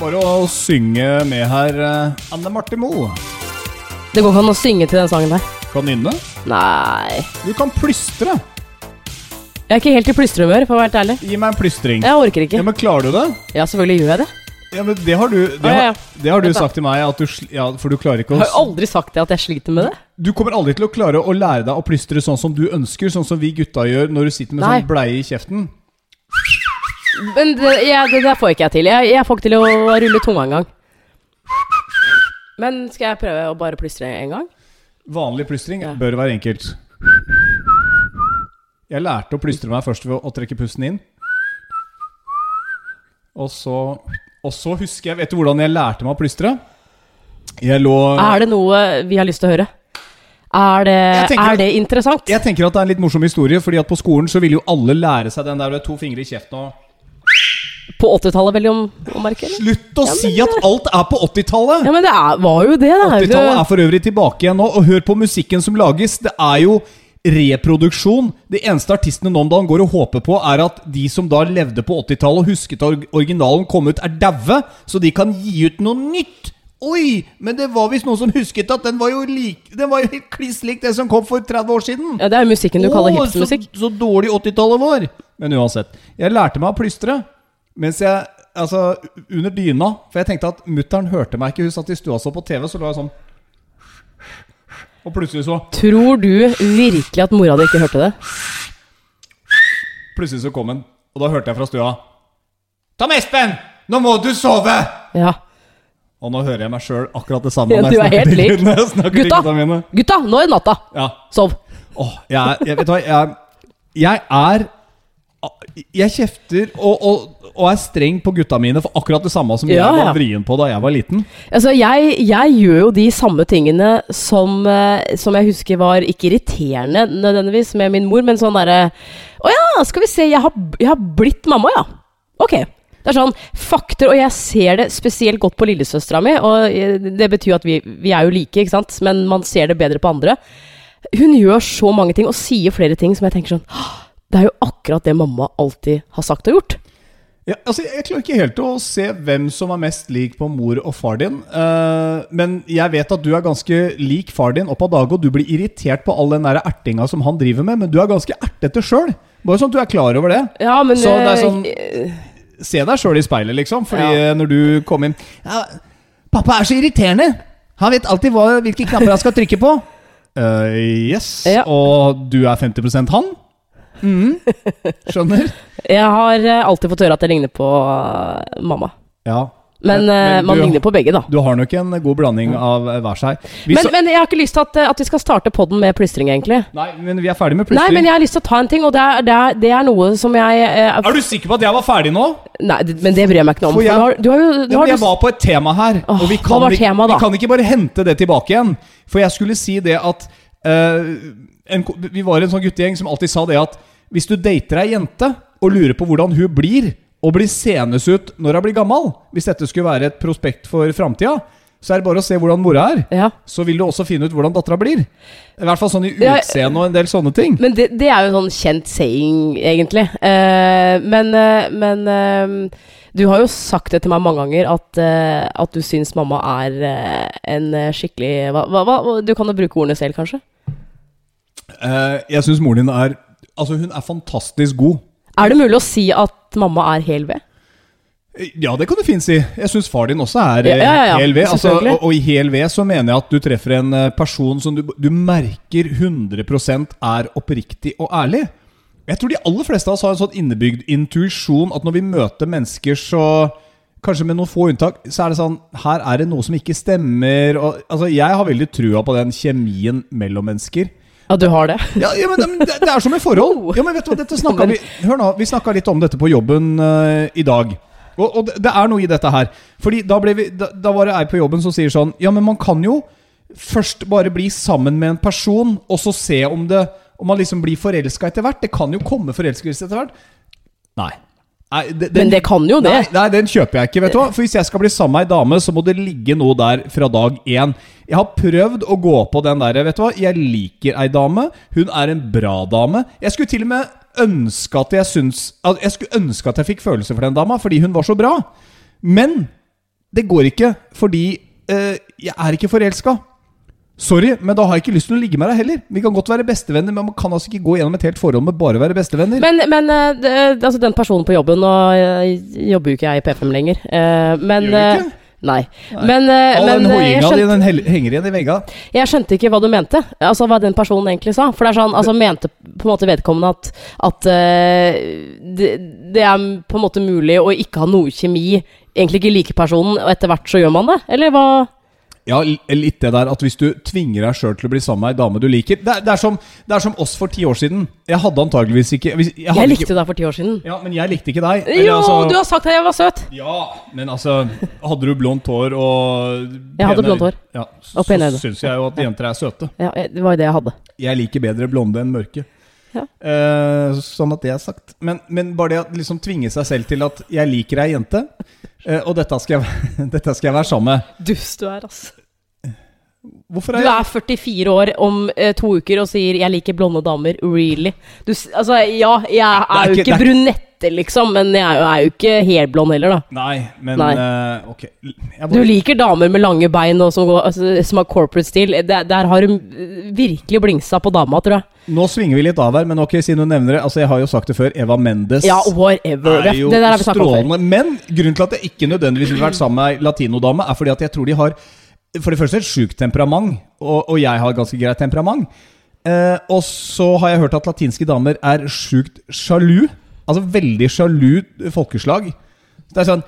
bare å synge med her eh, Anne Marte Moe. Det går ikke an å synge til den sangen der. Kan nynne. Nei. Du kan plystre. Jeg er ikke helt i plystrehumør, for å være helt ærlig. Gi meg en plystring. Jeg orker ikke. Ja, men Klarer du det? Ja, selvfølgelig gjør jeg det. Ja, men Det har du, det har, ja, ja. det har du sagt til meg, at du, ja, for du klarer ikke Jeg har aldri sagt det at jeg sliter med det. Du kommer aldri til å klare å lære deg å plystre sånn som du ønsker, sånn som vi gutta gjør når du sitter med Nei. sånn bleie i kjeften. Men det, ja, det der får ikke jeg til. Jeg, jeg får ikke til å rulle tunga engang. Men skal jeg prøve å bare plystre en gang? Vanlig plystring Ja. bør være enkelt. Jeg lærte å plystre meg først ved å trekke pusten inn. Og så, og så husker jeg Vet du hvordan jeg lærte meg å plystre? Jeg lå Er det noe vi har lyst til å høre? Er det, er det interessant? Jeg tenker at det er en litt morsom historie, Fordi at på skolen så ville jo alle lære seg den der med to fingre i kjeften og På 80-tallet, vel, om, om merke? eller? Slutt å Ja, si at alt er på 80-tallet! Ja, men det er, var jo det, da. 80-tallet er for øvrig tilbake igjen nå, og hør på musikken som lages. Det er jo reproduksjon. Det eneste artistene nå om dagen går og håper på, er at de som da levde på 80-tallet og husket at originalen kom ut, er daue, så de kan gi ut noe nytt. Oi, men det var visst noen som husket at den var jo lik Den var jo kliss lik det som kom for 30 år siden. Ja, det er musikken du kaller Åh, hipstermusikk. Så, så dårlig 80-tallet var. Men uansett. Jeg lærte meg å plystre mens jeg Altså, under dyna. For jeg tenkte at mutter'n hørte meg ikke. Hun satt i stua så på TV, så lå jeg sånn Og plutselig så Tror du virkelig at mora di ikke hørte det? Plutselig så kom hun, og da hørte jeg fra stua Tom Espen! Nå må du sove! Ja. Og nå hører jeg meg sjøl akkurat det samme Ja, du er helt lik. Gutta! gutta. Gutta, nå er det natta! Ja. Sov. Åh, jeg, jeg Vet du hva, jeg, jeg er Jeg kjefter og, og, og er streng på gutta mine for akkurat det samme som Ja, jeg var vrien på da jeg var liten. Altså, jeg, jeg gjør jo de samme tingene som, eh, som jeg husker var ikke irriterende nødvendigvis med min mor, men sånn derre Å ja, skal vi se, jeg har, jeg har blitt mamma, ja. Ok. Det er sånn fakter, og jeg ser det spesielt godt på lillesøstera mi. Og eh, det betyr at vi, vi er jo like, ikke sant, men man ser det bedre på andre. Hun gjør så mange ting og sier flere ting som jeg tenker sånn Det er jo akkurat det mamma alltid har sagt og gjort. Ja, altså, jeg klarer ikke helt å se hvem som er mest lik på mor og far din. Uh, men jeg vet at du er ganske lik far din opp av dage, og du blir irritert på all den der ertinga som han driver med, men du er ganske ertete sjøl. Bare sånn at du er klar over det. Ja, men Så det er eh, sånn- Se deg sjøl i speilet, liksom. Fordi Ja. eh, når du kom inn ja, 'Pappa er så irriterende! Han vet alltid hva, hvilke knapper han skal trykke på.' Uh, yes. Ja. Og du er 50% han? Mhm. Skjønner? Jeg har eh, alltid fått høre at jeg ligner på eh, mamma. Ja. Men, Men- eh, men man du- ligner på begge, da. Du har nok en god blanding av eh, hver seg. Vi Men, så- men jeg har ikke lyst til at, at vi skal starte podden med plystring, egentlig. Nei, men vi er ferdig med plystring. Nei, men jeg har lyst til å ta en ting, og det er, det er, det er noe som jeg eh, Er du sikker på at jeg var ferdig nå? Nei, men det bryr jeg meg ikke noe om. For jeg- du har, du har du Ja, jeg var på et tema her. Åh, og vi kan, tema vi kan ikke bare hente det tilbake igjen. For jeg skulle si det at uh, en, Vi var en sånn guttegjeng som alltid sa det at hvis du dater ei jente og lurer på hvordan hun blir, og blir senes ut når hun blir gammel Hvis dette skulle være et prospekt for framtida, så er det bare å se hvordan mora er. ja. Så vil du også finne ut hvordan dattera blir. I hvert fall sånn i utseende og en del sånne ting. Men det, det er jo en sånn kjent saying, egentlig. Uh, men uh, men uh, du har jo sagt det til meg mange ganger, at, at du syns mamma er en skikkelig hva, hva, hva, Du kan jo bruke ordene selv, kanskje? Jeg syns moren din er Altså, hun er fantastisk god. Er det mulig å si at mamma er hel ved? Ja, det kan du fint si. Jeg syns far din også er Ja, ja, ja, ja. eh, hel ved. Altså, og, og i hel ved så mener jeg at du treffer en eh, person som du, du merker 100% er oppriktig og ærlig. Jeg tror de aller fleste av oss har en sånn innebygd intuisjon at når vi møter mennesker, så Kanskje med noen få unntak, så er det sånn Her er det noe som ikke stemmer. Og, altså, jeg har veldig trua på den kjemien mellom mennesker. Ja, du har det? Ja, ja men det, det er som i forhold. Ja, men vet du hva, dette snakka vi Hør nå, vi snakka litt om dette på jobben uh, i dag. Og, og det, det er noe i dette her. Fordi da, vi, da, da var det ei på jobben som sier sånn Ja, men man kan jo først bare bli sammen med en person, og så se om det Om man liksom blir forelska etter hvert. Det kan jo komme forelskelse etter hvert. Nei. Nei, den- Men det kan jo det. Nei, nei, den kjøper jeg ikke. vet du hva For Hvis jeg skal bli sammen med ei dame, så må det ligge noe der fra dag én. Jeg har prøvd å gå på den der Vet du hva, jeg liker ei dame. Hun er en bra dame. Jeg skulle til og med ønske at jeg syns Jeg skulle ønske at jeg fikk følelser for den dama, fordi hun var så bra. Men Det går ikke, fordi eh, jeg er ikke forelska. Sorry, men da har jeg ikke lyst til å ligge med deg heller. Vi kan godt være bestevenner, men man kan altså ikke gå gjennom et helt forhold med bare å være bestevenner. Men, men eh, det, altså den personen på jobben Nå jobber jo ikke jeg i P5 lenger. eh, men Gjør du eh, ikke? Nei. Nei. Men, All men den hoiinga di, den henger igjen i vegga. jeg skjønte ikke hva du mente. Altså hva den personen egentlig sa. For det er sånn, altså mente på en måte vedkommende at, at det, det er på en måte mulig å ikke ha noe kjemi, egentlig ikke like personen, og etter hvert så gjør man det? Eller hva? Ja, litt det der at hvis du tvinger deg sjøl til å bli sammen med ei dame du liker det er, det, er som, det er som oss for ti år siden. Jeg hadde antageligvis ikke jeg, Jeg likte ikke, deg for ti år siden. Ja, men jeg likte ikke deg. Eller, Jo, altså- du har sagt at jeg var søt! Ja, men altså Hadde du blondt hår og Jeg hadde pene- blondt hår. Ja, Og pene så øyne. syns jeg jo at jenter er søte. Ja, det var jo det jeg hadde. Jeg liker bedre blonde enn mørke. Ja. Uh, sånn at det er sagt. Men, men bare det å liksom tvinge seg selv til at jeg liker ei jente, uh, og dette skal, jeg, dette skal jeg være sammen med. Dust du er, altså. Hvorfor Du er jeg er 44 år om uh, to uker og sier 'jeg liker blonde damer'. Really? Du, altså, ja, jeg er, er jo ikke- ikke det er- liksom, men jeg er jo, er jo ikke helblond heller, da. Nei, men Nei. Uh, ok. Jeg Du liker damer med lange bein og som, går, altså, som har corporate stil. Der, der har du eh, virkelig blingsa på dama, tror jeg. nå svinger vi litt av her, men ok, siden du nevner det Altså, jeg har jo sagt det før. Eva Mendes Ja, whatever. er jo det der har vi strålende. før. Men grunnen til at jeg ikke nødvendigvis ville vært sammen med ei latinodame, er fordi at jeg tror de har for det første et sjukt temperament, og, og jeg har ganske greit temperament. Eh, og så har jeg hørt at latinske damer er sjukt sjalu. Altså veldig sjalu folkeslag. Det er sånn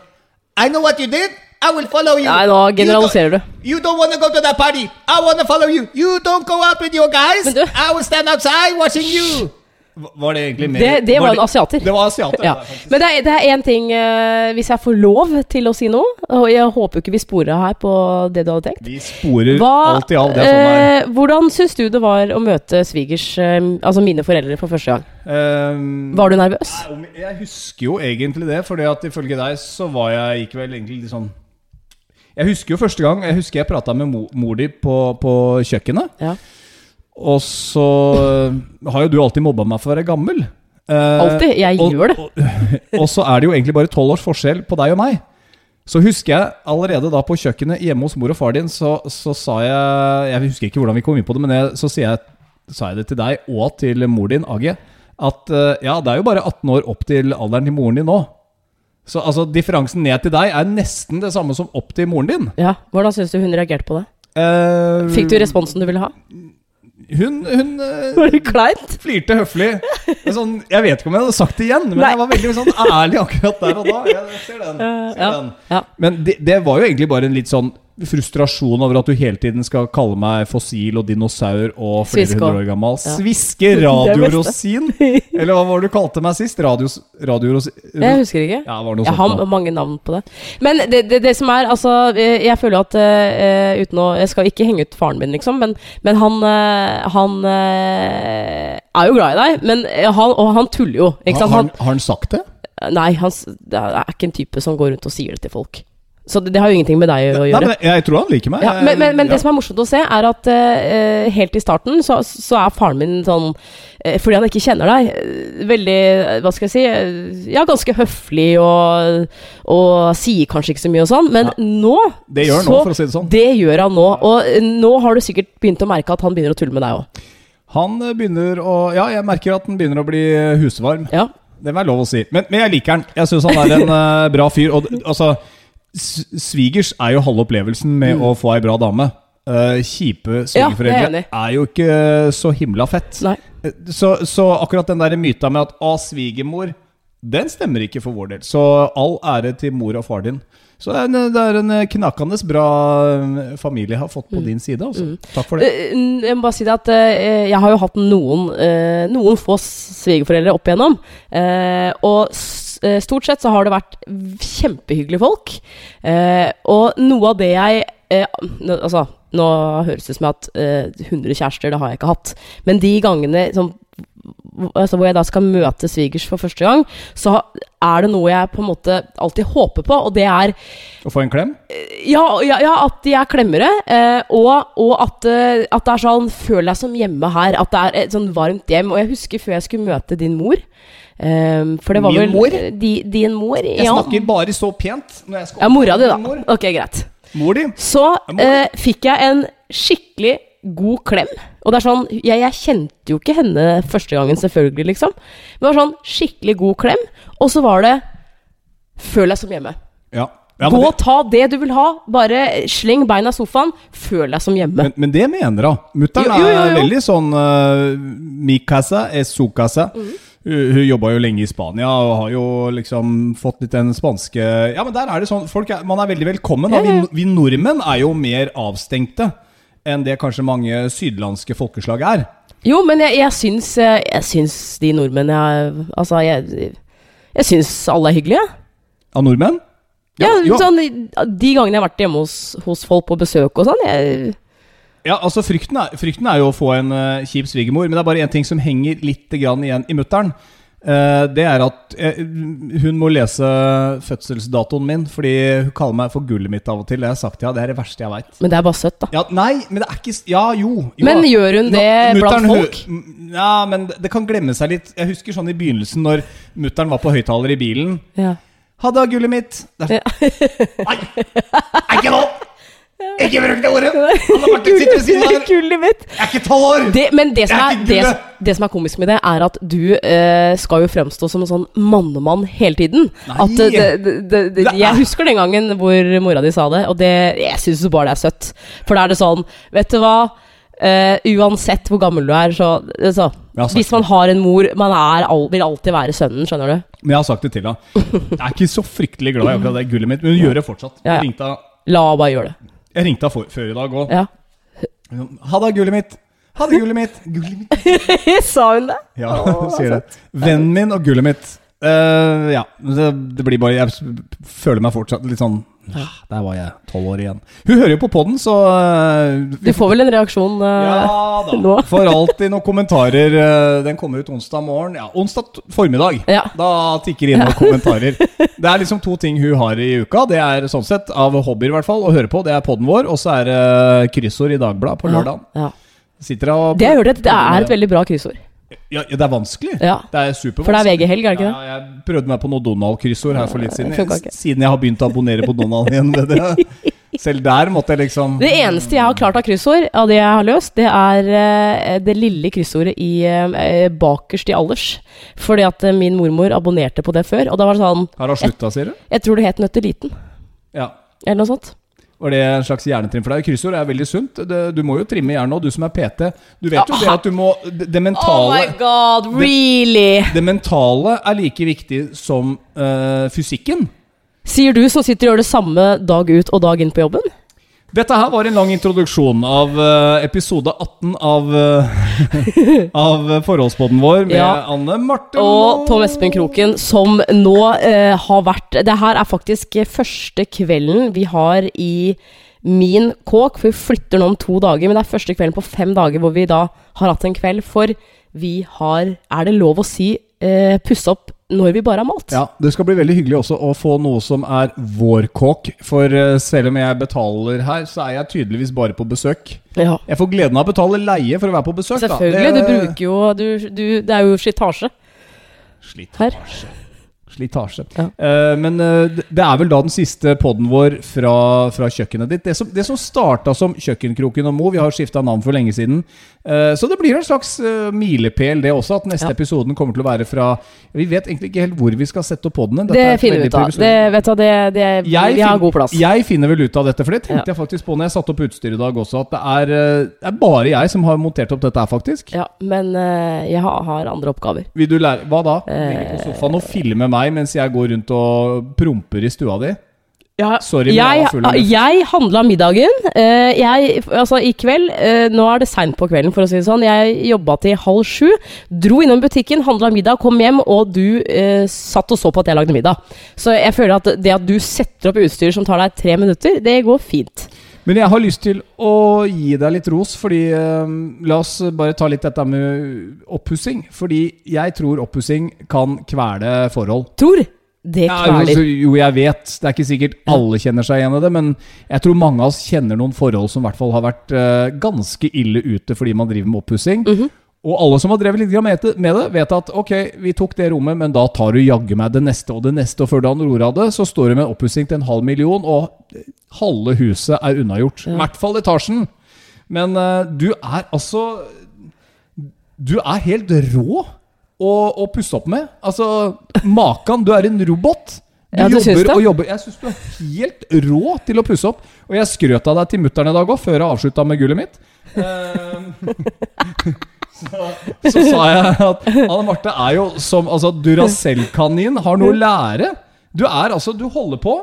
I know what you did. I will follow you. Nei, nå generaliserer du. You don't want to go to that party. I want to follow you. You don't go out with your guys. I will stand outside watching you. Var det egentlig mer Det, det var en asiater. Det var asiater. Ja. det er. Men det er, det én ting, uh, hvis jeg får lov til å si noe, og jeg håper ikke vi sporer her på det du hadde tenkt. Vi sporer Hva, alt i alt. Det er sånn det eh, hvordan syns du det var å møte svigers, uh, altså mine foreldre, for første gang? Um, Var du nervøs? Jeg husker jo egentlig det, fordi at ifølge deg så var jeg ikke vel egentlig litt sånn Jeg husker jo første gang Jeg husker jeg prata med mor, mor di på, på kjøkkenet. Ja. Og så øh, har jo du alltid mobba meg for å være gammel. Eh, Alltid. Jeg og, gjør det. Og, og så er det jo egentlig bare tolv års forskjell på deg og meg. Så husker jeg allerede da på kjøkkenet hjemme hos mor og far din, så, så sa jeg Jeg husker ikke hvordan vi kom inn på det, men jeg, så jeg, sa jeg det til deg og til mor din, AG, at eh, ja, det er jo bare 18 år opp til alderen til moren din nå. Så altså, differansen ned til deg er nesten det samme som opp til moren din. Ja, Hvordan syns du hun reagerte på det? Uh, Fikk du responsen du ville ha? Hun, hun eh, Var det kleint? flirte høflig. Sånn, jeg vet ikke om jeg hadde sagt det igjen, men Nei. jeg var veldig sånn ærlig akkurat der og da. Jeg ser den. Ser ja. den. Ja. Men det, det var jo egentlig bare en litt sånn frustrasjon over at du hele tiden skal kalle meg fossil og dinosaur og flere Sviske hundre år gammel. Ja. Sviske radiorosin! Eller hva var det du kalte meg sist? Radios, radiorosin? Jeg husker ikke. Ja, Jeg har da. mange navn på det. Men det, det, det som er, altså eh, Jeg føler at uh, uten å Jeg skal ikke henge ut faren min, liksom, men, men han uh, Han uh, er jo glad i deg, men han, og han tuller jo. Ikke Har, sant? har, han- har han sagt det? Nei, han det er ikke en type som går rundt og sier det til folk. Så det, det har jo ingenting med deg å Nei, gjøre. men jeg tror han liker meg. Ja, men, men, men Ja. det som er morsomt å se, er at uh, helt i starten så, så er faren min sånn uh, Fordi han ikke kjenner deg, veldig Hva skal jeg si Ja, ganske høflig og, og sier kanskje ikke så mye og sånn, men Ja. nå Det gjør han nå, for å si det sånn. Det gjør han nå. Og nå har du sikkert begynt å merke at han begynner å tulle med deg òg. Han begynner å Ja, jeg merker at han begynner å bli husvarm. Ja. Det må være lov å si. Men, men jeg liker han. Jeg syns han er en uh, bra fyr. Og altså Svigers er jo halve opplevelsen med å få ei bra dame. Uh, kjipe svigerforeldre Ja, er jo ikke så himla fett. Eh, Så, så akkurat den der myta med at 'å, svigermor', den stemmer ikke for vår del. Så all ære til mor og far din. Så det er en, det er en knakende bra eh, familie jeg har fått på din side. Altså. Takk for det. Eh, Jeg må bare si det at eh, jeg har jo hatt noen, eh, noen få svigerforeldre opp igjennom. og stort sett så har det vært kjempehyggelige folk. Og noe av det jeg Altså, nå høres det ut som at eh, 100 kjærester, det har jeg ikke hatt. Men de gangene som Altså hvor jeg da skal møte svigers for første gang, så er det noe jeg på en måte alltid håper på, og det er Å få en klem? ja, ja, ja, at de er klemmere, eh, og, og at, eh, at det er sånn Føl deg som hjemme her. At det er et sånn varmt hjem. Og jeg husker før jeg skulle møte din mor, Ehm, for det var Min vel mor? Di, din mor? Jeg ja. snakker bare så pent når jeg skal ja, mora di, da. Mor, Ok, greit. mor di. Så mor. eh, fikk jeg en skikkelig god klem. Og det er sånn, jeg, jeg kjente jo ikke henne første gangen, selvfølgelig, liksom. Men det var sånn skikkelig god klem. Og så var det Føl deg som hjemme. Ja. Ja, Gå og ta det du vil ha. Bare sleng beina i sofaen. Føl deg som hjemme. Men, men det mener hun. Mutter'n er veldig sånn uh, Mi casa es su casa. Mm. Hun, jobba jo lenge i Spania og har jo liksom fått litt den spanske Ja, men der er det sånn folk er, Man er veldig velkommen. Da. Vi, vi nordmenn er jo mer avstengte enn det kanskje mange sydlandske folkeslag er. Jo, men jeg, jeg syns eh, Jeg syns de nordmenn jeg Altså, jeg, jeg syns alle er hyggelige. Av nordmenn? Ja, ja sånn, De gangene jeg har vært hjemme hos, hos folk på besøk og sånn jeg, Ja, altså frykten er, frykten er jo å få en uh, kjip svigermor, men det er bare én ting som henger litt grann igjen i mutter'n. Eh, det er at eh, hun må lese fødselsdatoen min, fordi hun kaller meg for gullet mitt av og til. Det har jeg sagt til henne, det er det verste jeg veit. Men det er bare søtt, da. Ja, nei, men det er ikke Ja, jo. jo Men gjør hun det Nå- blant folk? hun-? Ja, men det kan glemme seg litt. Jeg husker sånn i begynnelsen, når mutter'n var på høyttaler i bilen. Ja. Ha det, gullet mitt. Det er Ja. Nei, Nei! Ikke nå! Ikke bruk det ordet! Anne Martin sitter ved siden av. Gullet mitt! Jeg er ikke tolv år! Det, men det som, er det, det som er komisk med det, er at du eh, skal jo fremstå som en sånn mannemann hele tiden. Nei. At det, det, jeg husker den gangen hvor mora di sa det, og det, jeg syns bare det er søtt. For da er det sånn, vet du hva Uh, uansett hvor gammel du er, så, så sagt Hvis man har en mor Man er, vil alltid være sønnen, skjønner du? Men jeg har sagt det til henne. Jeg er ikke så fryktelig glad i akkurat det gullet mitt, men hun gjør det fortsatt. Ja, ja. La henne bare gjøre det. Jeg ringte henne før i dag òg. Ja. Ha det, gullet mitt. Ha det, gullet mitt. Gullet mitt. Sa hun det? Ja, hun sier det. Vennen min og gullet mitt. Uh, ja, det, det blir bare Jeg føler meg fortsatt litt sånn ah, Der var jeg tolv år igjen. Hun hører jo på poden, så uh, Du får vel en reaksjon uh, Ja da. nå? For alltid noen kommentarer. Uh, Den kommer ut onsdag morgen. Ja, onsdag formiddag. Ja. Da tikker det inn noen kommentarer. Det er liksom to ting hun har i uka. Det er sånn sett, av hobbyer i hvert fall, å høre på. Det er poden vår. Og så er det kryssord i Dagbladet på lørdag. Ja. Sitter og Det hørte, det er et veldig bra kryssord. Ja, det er vanskelig. Ja. Det er supervanskelig. For det er VG-helg, er det ikke det? Ja, jeg prøvde meg på noe Donald-kryssord her for litt siden. Siden jeg har begynt å abonnere på Donald igjen. Selv der måtte jeg liksom Det eneste jeg har klart av kryssord, av det jeg har løst, det er eh, det lille kryssordet i eh, bakerst i alders. Fordi at eh, min mormor abonnerte på det før, og da var det sånn Har hun slutta, sier du? Jeg tror det het Nøtteliten, Ja. eller noe sånt. Var det en slags hjernetrim for deg? Kryssord er veldig sunt. Du må jo trimme hjernen òg, du som er PT. Du vet jo det at du må Det, det Oh my god, really? Det mentale er like viktig som uh, fysikken. Sier du som sitter og gjør det samme dag ut og dag inn på jobben? Dette her var en lang introduksjon av eh, episode 18 av, uh, av forholdspodden vår med Ja. Anne Marte Og Tom Espen Kroken, som nå eh, har vært Det her er faktisk eh, første kvelden vi har i min kåk, for vi flytter nå om to dager. Men det er første kvelden på fem dager hvor vi da har hatt en kveld. For vi har, er det lov å si, eh, pusse opp når vi bare har malt. Ja, Det skal bli veldig hyggelig også å få noe som er vår kåk. For eh, selv om jeg betaler her, så er jeg tydeligvis bare på besøk. Ja. Jeg får gleden av å betale leie for å være på besøk. Selvfølgelig. Det- Du bruker jo du, du, Det er jo slitasje her. Slitasje. Ja. Uh, men uh, det- er vel da den siste podden vår fra, fra kjøkkenet ditt. Det som, det som starta som Kjøkkenkroken og Mo, vi har skifta navn for lenge siden. Eh, så det blir en slags eh, milepæl, det også, at neste Ja. episoden kommer til å være fra Vi vet egentlig ikke helt hvor vi skal sette opp podene. Det er finner vi ut av. Det, vet du, det, det, vi vi har fin- god plass. Jeg finner vel ut av dette, for det tenkte Ja. jeg faktisk på når jeg satte opp utstyr i dag også, at det er, eh, det er bare jeg som har montert opp dette her, faktisk. Ja, men jeg har, andre oppgaver. Vil du lære Hva da? Ligge på sofaen og filme meg mens jeg går rundt og promper i stua di? Sorry, men jeg jeg handla middagen. eh, jeg, altså I kveld eh, Nå er det seint på kvelden, for å si det sånn. Jeg jobba til halv sju. Dro innom butikken, handla middag, kom hjem, og du eh, satt og så på at jeg lagde middag. Så jeg føler at det at du setter opp utstyr som tar deg tre minutter, det går fint. Men jeg har lyst til å gi deg litt ros, fordi eh, La oss bare ta litt dette med oppussing. Fordi jeg tror oppussing kan kvele forhold. Tror. Det Ja, altså, jo, jeg vet. Det er ikke sikkert alle kjenner seg igjen i det, men jeg tror mange av oss kjenner noen forhold som i hvert fall har vært uh, ganske ille ute fordi man driver med oppussing. Mhm. Og alle som har drevet litt med det- vet at ok, vi tok det rommet, men da tar du jaggu meg det neste og det neste. Og før du har noe ord av det, så står du med en oppussing til en halv million, og halve huset er unnagjort. I hvert fall etasjen. Men uh, du er altså Du er helt rå å, å pusse opp med. Altså, Makan, du er en robot. Du Ja, du jobber og jobber. Jeg syns du er helt rå til å pusse opp. Og jeg skrøt av deg til mutter'n i dag òg, før jeg avslutta med gullet mitt. Eh, så, så sa jeg at Anne Marte er jo som altså, Duracell-kanin, har noe å lære. Du er altså Du holder på,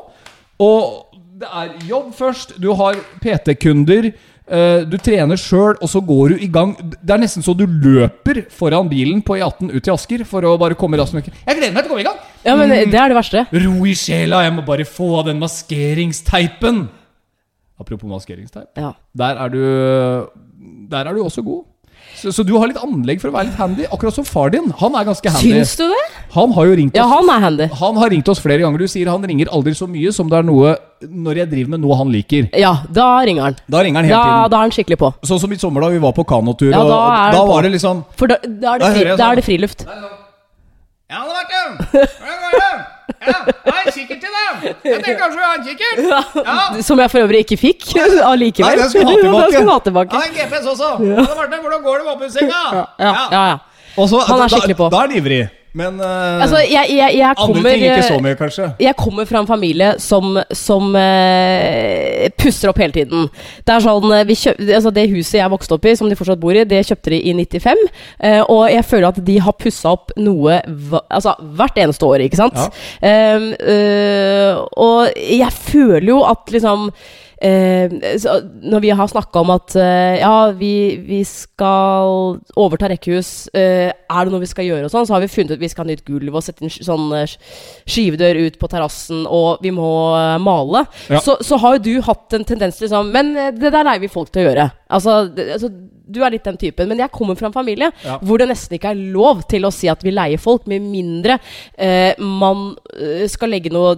og det er jobb først. Du har PT-kunder. Eh, du trener sjøl, og så går du i gang. Det er nesten så du løper foran bilen på E18 ut til Asker for å bare komme raskt. Jeg gleder meg til å komme i gang! Ja, men det er det verste. Ro i sjela, jeg må bare få av den maskeringsteipen. Apropos maskeringsteip. Ja. Der er du Der er du også god. Så, så du har litt anlegg for å være litt handy, akkurat som far din. Han er ganske handy. Syns du det? Han har jo ringt Ja, oss han er handy. Han har ringt oss flere ganger. Du sier han ringer aldri så mye som det er noe når jeg driver med noe han liker. Ja, da ringer han. Da ringer han hele Da, tiden. da er han skikkelig på. Sånn som i sommer, da vi var på kanotur. Ja, da er da var det liksom For da, da, er, det fri, hører da sånn. er det friluft. Ja, det var det. Hvordan går det? Ja, har en kikkert til deg. Jeg tenker kanskje vi har en kikkert. Ja. Som jeg for øvrig ikke fikk allikevel. Nei, den skulle jeg ha tilbake. Ja, en GPS også. Ja. Martin, hvordan går det med oppussinga? Ja, ja, ja. ja. så, Han er skikkelig på. Da, da er han ivrig. Men uh, Altså, jeg, jeg, jeg andre ting ikke så mye, kanskje. jeg kommer fra en familie som, som uh, pusser opp hele tiden. Det sånn, eh, vi kjøp, altså Det huset jeg vokste opp i, som de fortsatt bor i, det kjøpte de i 95. Uh, og jeg føler at de har pussa opp noe altså, hvert eneste år, ikke sant? Ja. Øh, og jeg føler jo at liksom eh, når vi har snakka om at eh, ja, vi, vi skal overta rekkehus, eh, er det noe vi skal gjøre og sånn, så har vi funnet ut vi skal ha nytt gulv og sette en sånn eh, skyvedør ut på terrassen, og vi må eh, male. Ja. Så, så har jo du hatt en tendens til liksom Men eh, det der leier vi folk til å gjøre. Altså, det, altså du er litt den typen, men jeg kommer fra en familie Ja. hvor det nesten ikke er lov til å si at vi leier folk, med mindre eh, man eh, skal legge noe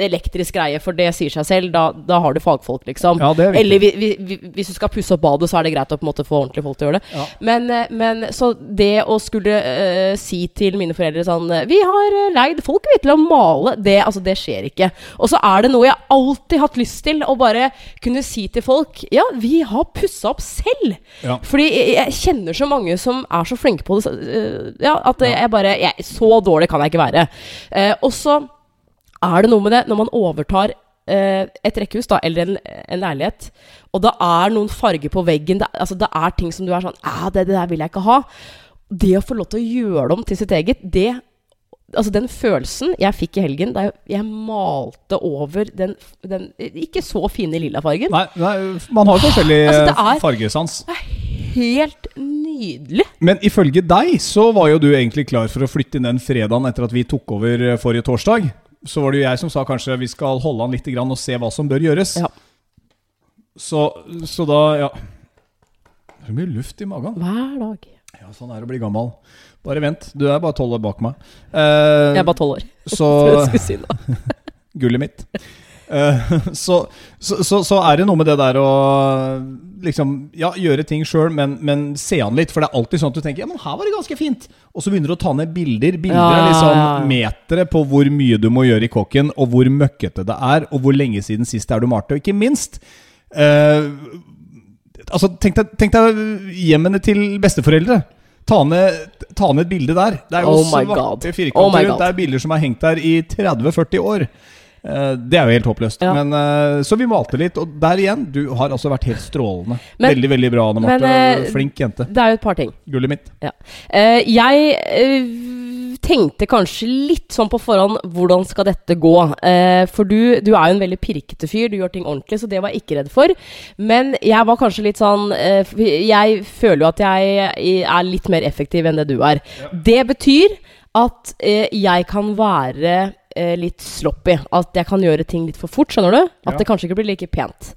elektrisk greie, for det sier seg selv. Da, da har du fagfolk, liksom. Ja, er. Eller vi, vi, vi, hvis du skal pusse opp badet, så er det greit å på en måte få ordentlige folk til å gjøre det. Ja. Men, eh, men så det å skulle eh, si til mine foreldre sånn eh, Vi har leid folk vi, til å male. Det, altså, det skjer ikke. Og så er det noe jeg alltid hatt lyst til, å bare kunne si til folk Ja, vi har pussa opp selv. Ja. Fordi jeg, jeg kjenner så mange som er så flinke på det. øh, Ja, at jeg bare jeg, Så dårlig kan jeg ikke være. Eh, og så er det noe med det når man overtar eh, et rekkehus da, eller en, en leilighet, og det er noen farger på veggen, det, altså, det er ting som du er sånn «Ah, det, det der vil jeg ikke ha. Det å få lov til å gjøre det om til sitt eget, det Altså Den følelsen jeg fikk i helgen da jeg, malte over den, den ikke så fine lilla fargen Nei, nei, man har jo forskjellig Altså, det er- eh, fargesans. Helt nydelig! Men ifølge deg så var jo du egentlig klar for å flytte inn den fredagen etter at vi tok over eh, forrige torsdag. Så var det jo jeg som sa kanskje vi skal holde an litt og se hva som bør gjøres. Ja. Så, så da, ja Det er så mye luft i magen. Hver dag. Ja, sånn er det å bli gammel. Bare vent, du er bare tolv år bak meg. Eh, Jeg er bare tolv år. så. Gullet mitt. Eh, så, så, så, så er det noe med det der å liksom Ja, gjøre ting sjøl, men, men se an litt. For det er alltid sånn at du tenker Ja, men her var det ganske fint. Og så begynner du å ta ned bilder. Bilder Ja, er liksom ja, ja. meteret på hvor mye du må gjøre i kåken, og hvor møkkete det er, og hvor lenge siden sist er du malte. Og ikke minst eh, Altså, tenk deg, tenk deg hjemmene til besteforeldre. Ta ned, ta ned et bilde der. Det er jo Oh svarte Oh firkanter rundt. Det er bilder som er hengt der i 30-40 år. Eh, Det er jo helt håpløst. Ja. Men, eh, så vi malte litt, og der igjen, du har altså vært helt strålende. Men- veldig, veldig bra, Anne Marte. eh, Flink jente. Det er jo et par ting. Gullet mitt. Ja. Jeg tenkte kanskje litt sånn på forhånd hvordan skal dette gå? For du, du er jo en veldig pirkete fyr, du gjør ting ordentlig, så det var jeg ikke redd for. Men jeg var kanskje litt sånn Jeg føler jo at jeg er litt mer effektiv enn det du er. Det betyr at jeg kan være eh, litt sloppy. At jeg kan gjøre ting litt for fort, skjønner du? At Ja. det kanskje ikke blir like pent.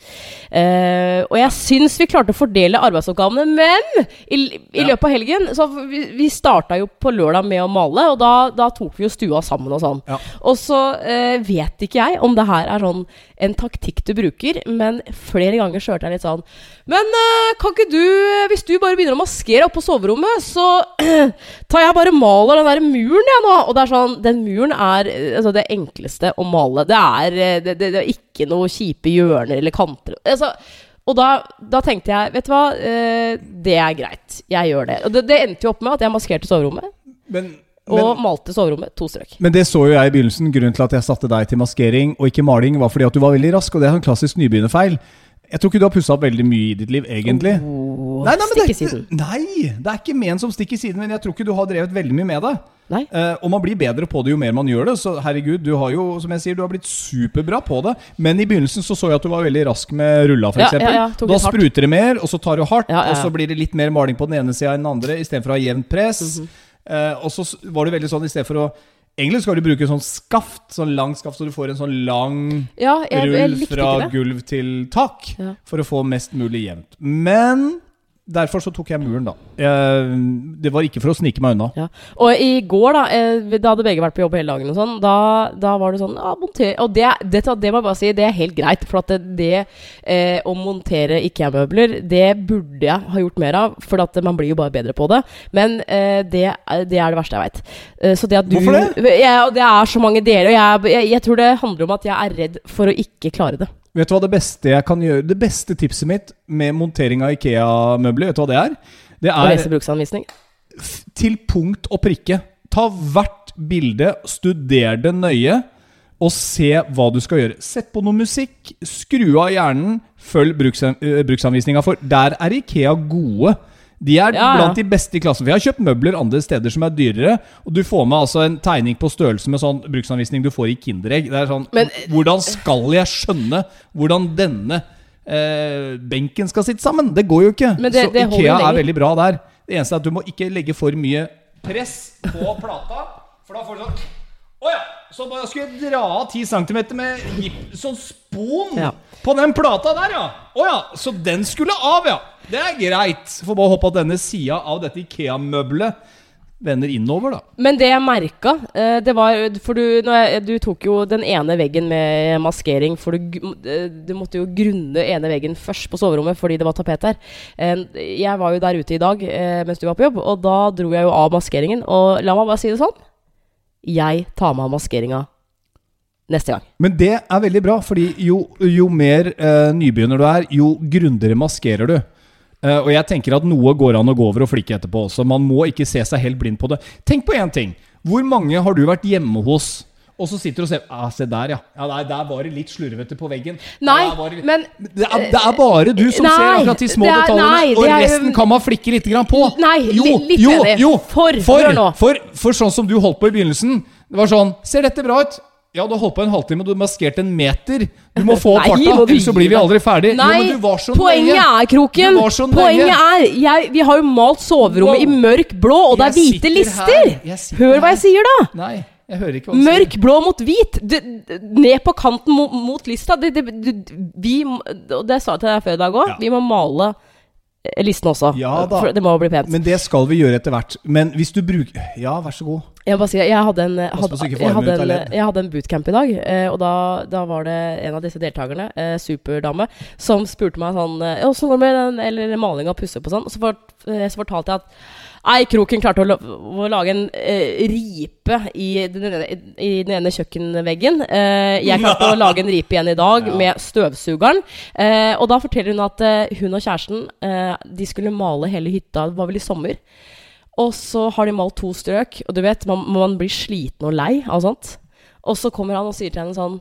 Eh, og jeg syns vi klarte å fordele arbeidsoppgavene, men i, i løpet av helgen Så vi, vi starta jo på lørdag med å male, og da, da tok vi jo stua sammen og sånn. Ja. Og så eh, vet ikke jeg om det her er sånn en taktikk du bruker, men flere ganger så hørte jeg litt sånn Men eh, kan ikke du, hvis du bare begynner å maskere oppå på soverommet, så tar jeg bare maler den der muren, jeg nå. Og det er sånn Den muren er eh, altså, det enkleste å male. Det er, eh, det, det, det er ikke noe kjipe hjørner eller kanter. Altså, og da, da tenkte jeg, vet du hva, eh, det er greit. Jeg gjør det. Og det, det endte jo opp med at jeg maskerte soverommet, Men, og malte soverommet to strøk. men det så jo jeg i begynnelsen. Grunnen til at jeg satte deg til maskering og ikke maling, var fordi at du var veldig rask, og det er en klassisk nybegynnerfeil. Jeg tror ikke du har pussa opp veldig mye i ditt liv, egentlig. Oh, Nei, nei, men det, siden. nei, det er ikke ment som stikk i siden, men jeg tror ikke du har drevet veldig mye med det. Nei. Uh, og man blir bedre på det jo mer man gjør det. Så herregud, du har jo som jeg sier, du har blitt superbra på det. Men i begynnelsen så så jeg at du var veldig rask med rulla, f.eks. Ja, ja, ja, da spruter det mer, og så tar du hardt, og så blir det litt mer maling på den ene sida enn den andre, istedenfor å ha jevnt press. Mm -hmm. uh, og så var det veldig sånn i stedet for å Egentlig skal du bruke sånn skaft, sånn lang skaft, så du får en sånn lang Ja, jeg, jeg rull likte fra gulv til tak for å få mest mulig jevnt. Men derfor så tok jeg muren, da. Jeg, det var ikke for å snike meg unna. Ja. Og i går, da eh, Da hadde begge vært på jobb hele dagen, og sånn Da, da var det sånn ja, monter Og det, det, det må jeg bare si, det er helt greit. For at det, det eh, å montere IKEA-møbler, det burde jeg ha gjort mer av. For at man blir jo bare bedre på det. Men eh, det, er- det er det verste jeg veit. Eh, så det at du Hvorfor det? Jeg, og det er så mange deler, og jeg, jeg, jeg tror det handler om at jeg er redd for å ikke klare det. Vet du hva det beste jeg kan gjøre Det beste tipset mitt med montering av Ikea-møbler, vet du hva det er? Det Å er lese bruksanvisning. til punkt og prikke. Ta hvert bilde, studer det nøye, og se hva du skal gjøre. Sett på noe musikk, skru av hjernen, følg eh, bruksanvisninga, for der er Ikea gode. De er Ja, blant de beste i klassen. Vi har kjøpt møbler andre steder som er dyrere, og du får med altså en tegning på størrelse med sånn bruksanvisning du får i Kinderegg. Det er sånn Men- Hvordan skal jeg skjønne hvordan denne eh, benken skal sitte sammen? Det går jo ikke. Det- Så det Ikea er veldig bra der. Det eneste er at du må ikke legge for mye press på plata, for da får du sånn Å ja! Så bare skulle jeg dra av 10 cm med sånn spon Ja. på den plata der, ja! Å ja! Så den skulle av, ja! Det er greit. Får bare håpe at denne sida av dette Ikea-møbelet vender innover, da. Men det jeg merka, eh, det var For du, når jeg, du tok jo den ene veggen med maskering, for du, eh, du måtte jo grunne ene veggen først på soverommet fordi det var tapet der. Eh, Jeg var jo der ute i dag eh, mens du var på jobb, og da dro jeg jo av maskeringen. Og la meg bare si det sånn. Jeg tar meg av maskeringa neste gang. Men det er veldig bra, fordi jo, jo mer eh, nybegynner du er, jo grundigere maskerer du. Eh, og jeg tenker at noe går an å gå over og flikke etterpå også. Man må ikke se seg helt blind på det. Tenk på én ting. Hvor mange har du vært hjemme hos, og så sitter du og ser ah, Se der, ja. ja nei, der var det litt slurvete på veggen. Nei, Ja, det men det er, det er bare du som Nei, ser akkurat de små er- detaljene, nei, og er- resten kan man flikke litt på. Nei, jo, litt jo, jo, For, for, for, for sånn som du holdt på i begynnelsen. Det var sånn Ser dette bra ut? Ja, du har holdt på en halvtime, og du har maskert en meter. Du må få opp farta, ellers så blir vi aldri ferdig. Nei, jo, men du var så poenget er, Kroken. Poenget er jeg, Vi har jo malt soverommet i Wow. mørk blå, og det er hvite lister! Hør hva jeg sier, da! Nei, jeg hører ikke hva du Mørk blå mot hvit. Du, ned på kanten mot, mot lista. Det, det, du, vi, og det sa jeg til deg før i dag òg. Ja. Vi må male eh, listen også. Ja det må bli pent. Men det skal vi gjøre etter hvert. Men hvis du bruker Ja, vær så god. Jeg bare si, jeg hadde en, Pass hadde, jeg, hadde en, jeg hadde en bootcamp i dag, eh, og da, da var det en av disse deltakerne, eh, superdame, som spurte meg sånn eh, Åssen går det med eller maling og pusse opp og sånn? Og så, fort, eh, så fortalte jeg at Ei, Kroken klarte å, å lage en eh, ripe i den, ene, i den ene kjøkkenveggen. Eh, jeg klarte å lage en ripe igjen i dag Ja. med støvsugeren. Eh, og da forteller hun at eh, hun og kjæresten eh, De skulle male hele hytta, det var vel i sommer. Og så har de malt to strøk, og du vet, man, man blir sliten og lei av sånt. Og så kommer han og sier til henne sånn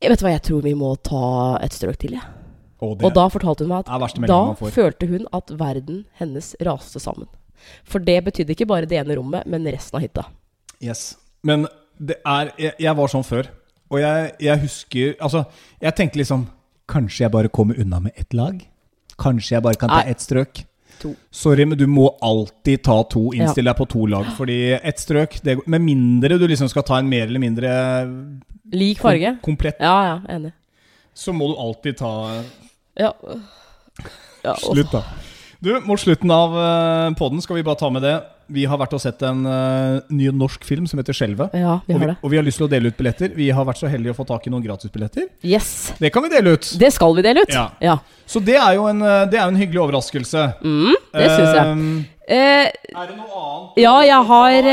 Vet du hva, jeg tror vi må ta et strøk til, jeg. Og Og da fortalte hun meg at da følte hun at verden hennes raste sammen. For det betydde ikke bare det ene rommet, men resten av hytta. Yes. Men det er Jeg, jeg var sånn før. Og jeg, jeg husker Altså, jeg tenkte liksom Kanskje jeg bare kommer unna med ett lag? Kanskje jeg bare kan ta ett strøk? To. Sorry, men du må alltid ta to. Innstill deg på to lag. Fordi ett strøk det, Med mindre du liksom skal ta en mer eller mindre Lik farge. kom, komplett, Ja, ja, enig. så må du alltid ta Ja. ja Slutt, da. Du, Mot slutten av poden podden skal vi bare ta med det. Vi har vært og sett en uh, ny norsk film som heter 'Skjelvet'. Ja, vi Og vi, og vi har lyst til å dele ut billetter. Vi har vært så heldige å få tak i noen gratisbilletter. Yes. Det kan vi dele ut. Det skal vi dele ut. Ja. ja. Så det er jo en, eh, det er en hyggelig overraskelse. Mm, det syns jeg. Uh, er det noe annet? ja, jeg har,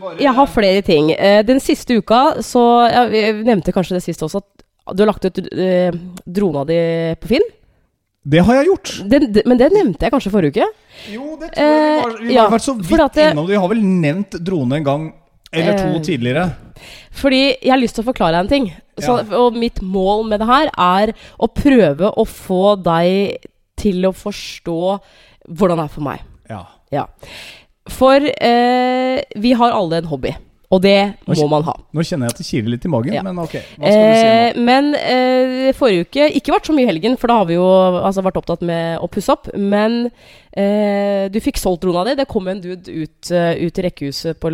bare- jeg har flere ting. Den siste uka, så ja, Vi nevnte kanskje det siste også, at du har lagt ut drona di på Finn. Det har jeg gjort. Den, men det nevnte jeg kanskje forrige uke. Jo, det tror jeg vi var, vi Eh, ja, har vært så vidt det- innom det. Vi har vel nevnt drone en gang eller to Eh, tidligere. Fordi jeg har lyst til å forklare deg en ting. Så, Og mitt mål med det her er å prøve å få deg til å forstå hvordan det er for meg. Ja. Ja. For eh, vi har alle en hobby, og det Nå må man ha. Nå kjenner jeg at det kiler litt i magen, Ja. men ok. Hva skal du si Eh, nå? men eh, forrige uke Ikke vært så mye i helgen, for da har vi jo altså, vært opptatt med å pusse opp. Men eh, du fikk solgt drona di. Det kom en dude ut, eh, ut i rekkehuset på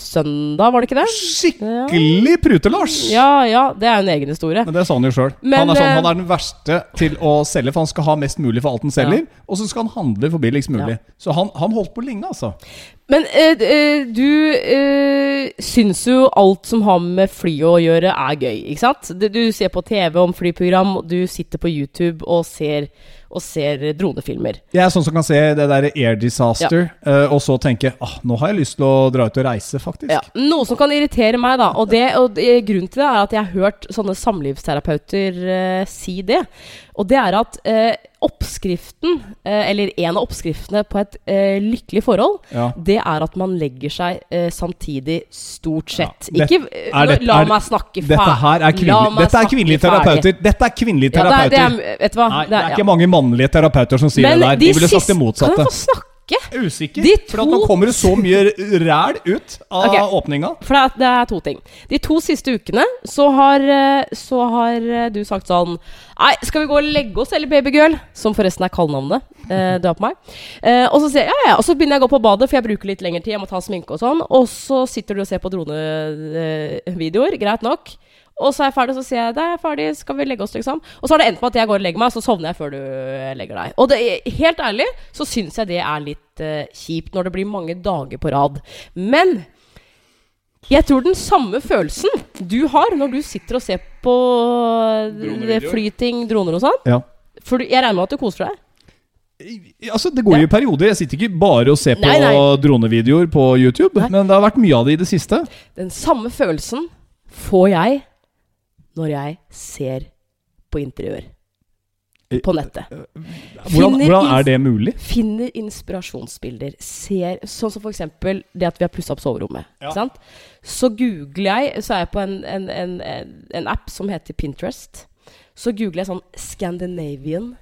søndag, var det ikke det? Skikkelig prute-Lars! Ja, ja. Det er en egen historie. Men det sa han jo sjøl. Han, sånn, eh, han er den verste til å selge, for han skal ha mest mulig for alt han selger. Og så skal han handle for billigst mulig. Så han, han holdt på lenge, altså. Men eh, eh, du eh, syns jo alt som har med fly å gjøre, er gøy, ikke sant? Du ser på TV om flyprogram, du sitter på YouTube og ser, og ser dronefilmer. Jeg er sånn som kan se det der Air Disaster, eh, og så tenke ah, nå har jeg lyst til å dra ut og reise, faktisk. Ja, Noe som kan irritere meg, da, og, det, og grunnen til det er at jeg har hørt sånne samlivsterapeuter uh, si det. Og det er at eh, oppskriften, eh, eller en av oppskriftene på et eh, lykkelig forhold, Ja. det er at man legger seg eh, samtidig, stort sett. Ja, Ikke det- La er meg snakke ferdig. Dette her er, kvinnelig, dette er kvinnelige terapeuter. Dette er kvinnelige Ja, det er, terapeuter. det er, vet du hva? Nei, Det er- ikke mange mannlige terapeuter som sier Men det der. De ville sagt det motsatte. Kan jeg få snakke? Er usikker. De For nå kommer det så mye ræl ut av okay. åpninga. For det er, to ting. De to siste ukene så har, eh, så har eh, du sagt sånn Nei, skal vi gå og legge oss, eller babygirl? Som forresten er kallenavnet eh, du har på meg. Eh, og så sier jeg ja, ja. Og så begynner jeg å gå på badet, for jeg bruker litt lengre tid. Jeg må ta sminke og sånn. Og så sitter du og ser på dronevideoer. greit nok. Og så er jeg ferdig, så sier jeg det er ferdig, skal vi legge oss, liksom? Og så har det endt med at jeg går og legger meg, så sovner jeg før du eh, legger deg. Og det, helt ærlig så syns jeg det er litt uh, kjipt når det blir mange dager på rad. Men jeg tror den samme følelsen du har når du sitter og ser på eh, flyting, droner og sånn. Ja. For jeg regner med at du koser deg? Altså, Det går jo i perioder. Jeg sitter ikke bare og ser på Nei, nei. dronevideoer på YouTube, Nei. men det har vært mye av det i det siste. Den samme følelsen får jeg når jeg ser på interiør på nettet. Hvordan, hvordan er det mulig? Finner inspirasjonsbilder. Ser, sånn som f.eks. det at vi har pussa opp soverommet. Ja. Så googler jeg Så er jeg på en, en, en, en, en app som heter Pinterest. Så googler jeg sånn Scandinavian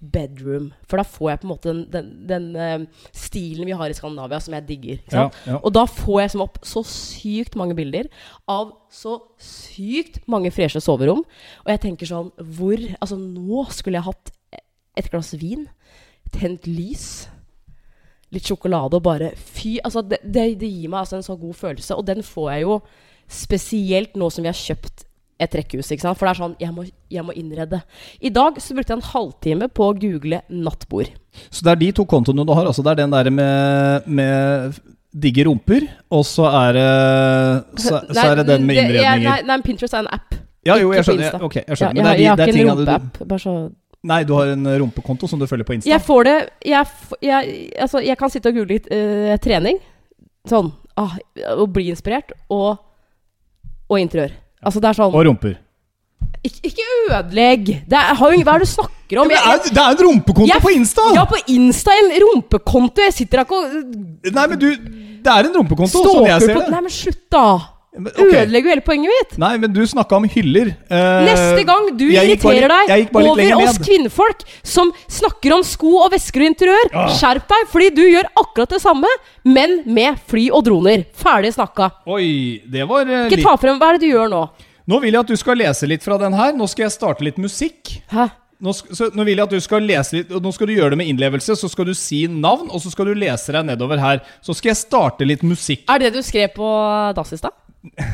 bedroom. For da får jeg på en måte den, den, den uh, stilen vi har i Skandinavia, som jeg digger. Ja, ja. Og da får jeg som opp så sykt mange bilder av så sykt mange freshe soverom. Og jeg tenker sånn Hvor Altså, nå skulle jeg hatt et glass vin, tent lys, litt sjokolade og bare Fy Altså, det, det, det gir meg altså en så god følelse. Og den får jeg jo spesielt nå som vi har kjøpt et rekkehus. ikke sant? For det er sånn Jeg må, jeg må innrede. I dag så brukte jeg en halvtime på å google nattbord. Så det er de to kontoene du har. Altså det er den der med, med digge rumper, og så er så, så er det den med innredninger. Nei, nei, Pinterest er en app. Ja, jo, jeg skjønner. Jeg, okay, jeg Ja, skjønner. jeg, Men det har- er, de, jeg har ikke en rumpeapp. Bare så Nei, du har en rumpekonto som du følger på Insta. Jeg får det Jeg, jeg, altså, jeg kan sitte og google litt uh, trening. Sånn. Ah, og bli inspirert. Og, og interiør. Altså, det er sånn Og rumper. Ikke, ikke ødelegg! Det er, hva er det du snakker om? det, er, det er en rumpekonto Jeg- på Insta! Ja, på Insta en rumpekonto. Jeg sitter her ikke og Nei, men du Det er en rumpekonto, sånn jeg ser det. Nei, men slutt, da! Ødelegger jo hele poenget mitt. Nei, men du snakka om hyller. Eh, Neste gang du bare irriterer deg over oss kvinnfolk som snakker om sko og vesker og interiør, Ah. skjerp deg, fordi du gjør akkurat det samme, men med fly og droner. Ferdig snakka. Oi, det var eh, Ikke ta frem Hva er det du gjør nå? Nå vil jeg at du skal lese litt fra den her. Nå skal jeg starte litt musikk. Hæ? Nå, så, nå vil jeg at du skal lese litt Nå skal du gjøre det med innlevelse. Så skal du si navn, og så skal du lese deg nedover her. Så skal jeg starte litt musikk. Er det du skrev på dass i stad?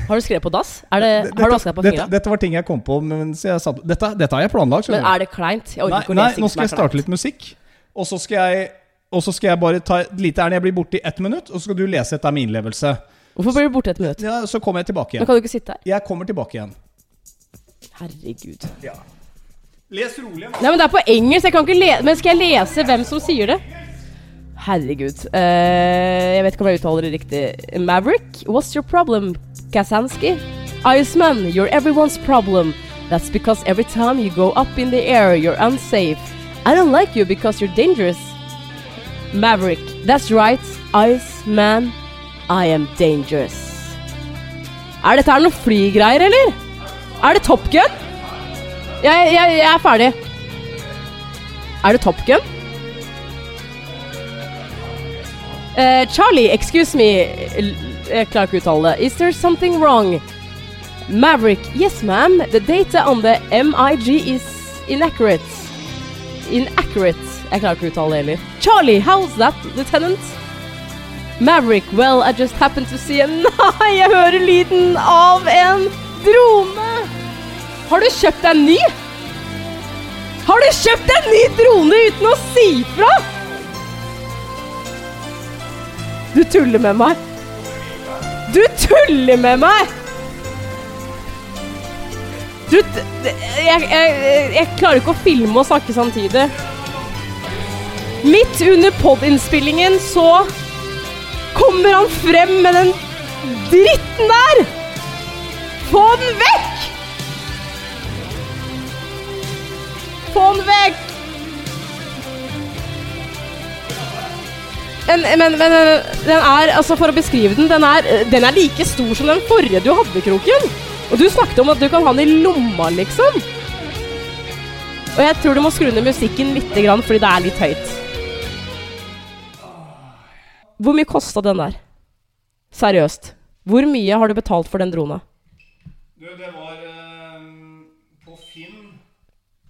Har du skrevet på dass? Det, har du vaska deg på dette, fingra? dette var ting jeg kom på mens jeg satt Dette, dette har jeg planlagt. Men er det kleint? Nei, nei, nå skal jeg starte litt musikk. Og så skal jeg Og så skal jeg bare ta et lite ærend. Jeg blir borte i ett minutt, og så skal du lese etter min innlevelse. Hvorfor blir du borte et minutt? Ja, Så kommer jeg tilbake Men igjen. kan du ikke sitte her? Jeg kommer tilbake igjen. Herregud. Les rolig. Nei, men det er på engelsk. Jeg kan ikke le men skal jeg lese hvem som sier det? Herregud. Uh, jeg vet ikke om jeg uttaler det riktig. Maverick, what's your problem? Kasansky? Iceman, you're everyone's problem. That's because every time you go up in the air, you're unsafe. I don't like you because you're dangerous. Maverick, that's right. Iceman, I am dangerous. Er dette her noen flygreier, eller? Er det Top Gun? Jeg, jeg, jeg er ferdig. Er det Top Gun? Eh, Charlie, excuse me. Jeg klarer ikke å uttale det. Is there something wrong? Maverick, yes ma'am. The data on the MIG is inaccurate. Inaccurate. Jeg klarer ikke å uttale det heller. Charlie, how's that, lieutenant? Maverick, well, I just happened to see a Nei, jeg hører lyden av en drone! Har du kjøpt deg en ny? Har du kjøpt en ny drone uten å si fra? Du tuller med meg. Du tuller med meg! Du jeg, jeg, jeg klarer ikke å filme og snakke samtidig. Midt under podinnspillingen så kommer han frem med den dritten der! Få den vekk! Få den vekk! Men, men, men den er, altså for å beskrive den, den er, den er like stor som den forrige du hadde, Kroken. Og du snakket om at du kan ha den i lomma, liksom. Og jeg tror du må skru ned musikken litt, fordi det er litt høyt. Hvor mye kosta den der? Seriøst. Hvor mye har du betalt for den drona? Du, det var eh,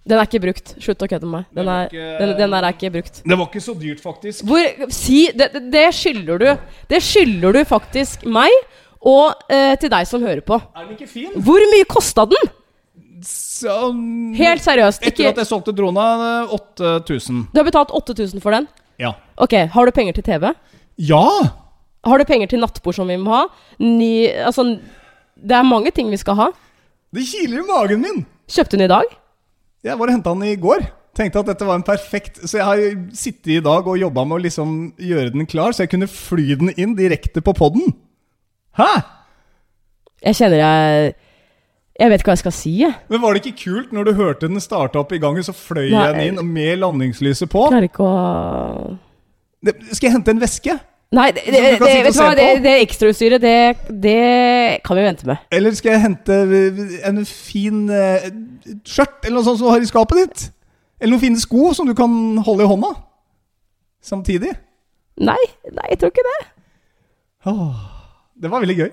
Den er ikke brukt. Slutt å kødde med meg. Den, er, ikke- den, den der er ikke brukt. Det var ikke så dyrt, faktisk. Hvor, si, det, det- skylder du. Det skylder du faktisk meg, og eh, til deg som hører på. Er den ikke fin? Hvor mye kosta den? Sånn Helt seriøst. Etter Ikke, at jeg solgte drona, eh, 8000. du har betalt 8000 for den. Ja. Ok, Har du penger til TV? Ja! Har du penger til nattbord som vi må ha? Ny, altså, det er mange ting vi skal ha. Det kiler i magen min! Kjøpte den i dag? Jeg var og henta den i går. Tenkte at dette var en perfekt Så jeg har sittet i dag og jobba med å liksom gjøre den klar, så jeg kunne fly den inn direkte på poden. Hæ? Jeg kjenner jeg Jeg vet ikke hva jeg skal si. jeg. Men var det ikke kult når du hørte den starte opp i gangen, så fløy Nei. jeg den inn med landingslyset på? Klarer ikke å Det, skal jeg hente en veske? Nei, det, det, det, vet du hva, det, det ekstrautstyret, det, det kan vi vente med. Eller skal jeg hente en fin eh, skjørt eller noe sånt som du har i skapet ditt? Eller noen fine sko som du kan holde i hånda? Samtidig? Nei, nei, jeg tror ikke det. Åh, det var veldig gøy.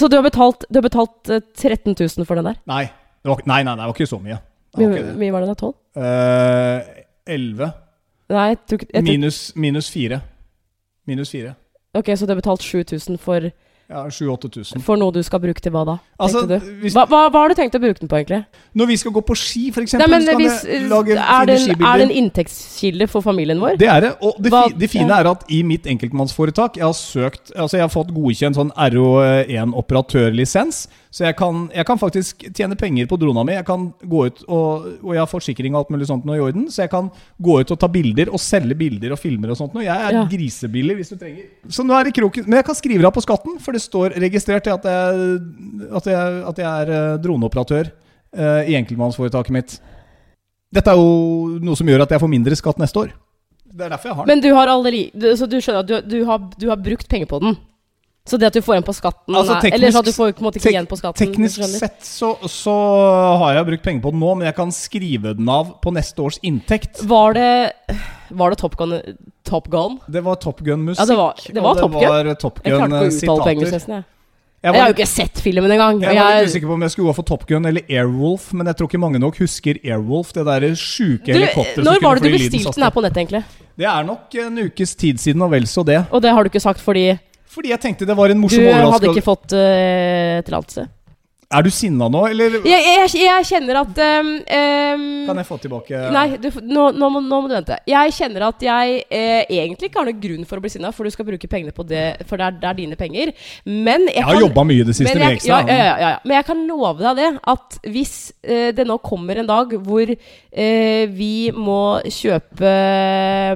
Så du har betalt, du har betalt eh, 13 000 for den der? Nei, det var, nei, nei, det var ikke så mye. Det Hvor var ikke det. mye var det da? 12? Eh, 11 Nei, jeg tror ikke jeg tror, minus, minus 4. Minus 4. Ok, så du har betalt 7000 for, Ja, 7000-8000. for noe du skal bruke til hva da? Altså, du? hvis, Hva, hva, hva har du tenkt å bruke den på, egentlig? når vi skal gå på ski, f.eks., er, det en, er det en inntektskilde for familien vår? Det er det. Og det, Hva- fi, det fine er at i mitt enkeltmannsforetak Jeg har søkt Altså jeg har fått godkjent sånn RO1 operatørlisens. Så jeg kan, jeg kan faktisk tjene penger på drona mi. Jeg kan gå ut og, og jeg har forsikring og alt mulig sånt nå i orden. Så jeg kan gå ut og ta bilder og selge bilder og filmer og sånt noe. Jeg er Ja. grisebillig hvis du trenger. Så nå er det kroken Men jeg kan skrive av på skatten, for det står registrert at jeg, at jeg, at jeg er eh, droneoperatør uh, i enkeltmannsforetaket mitt. Dette er jo noe som gjør at jeg får mindre skatt neste år. Det er derfor jeg har den. Men du har allerede du, Så du skjønner at du, du, har, du har brukt penger på den? Så det at du får en på skatten Altså, teknisk- Eller så at du får på en måte ikke igjen på skatten? Teknisk sett så, så har jeg brukt penger på den nå, men jeg kan skrive den av på neste års inntekt. Var det Var det Top Gun? Top Gun? Det var Top Gun-musikk. Ja, det var- det var Top det var Top Jeg klarte ikke å uttale på engelsk, Gun-sitater. nesten. Jeg. Jeg Jeg har jo ikke sett filmen engang. jeg jeg var litt usikker på om jeg skulle gå for Top Gun eller Airwolf, men jeg tror ikke mange nok husker Airwolf. Det der sjuke helikopteret når var det du bestilte den her på nettet, egentlig? Det er nok en ukes tid siden, og vel så det. Og det har du ikke sagt fordi Fordi jeg tenkte det var en du morsom hadde ikke fått uh, tillatelse? Er du sinna nå, eller Jeg, jeg, jeg kjenner at um, um, kan jeg få tilbake Nei, du, nå, nå, må, nå må du vente. Jeg kjenner at jeg eh, egentlig ikke har noen grunn for å bli sinna, for du skal bruke pengene på det, for det er, det er dine penger. Men jeg, Jeg har jobba mye det siste med ekstra. ja, ja, ja, ja, ja. Men jeg kan love deg det, at hvis eh, det nå kommer en dag hvor eh, vi må kjøpe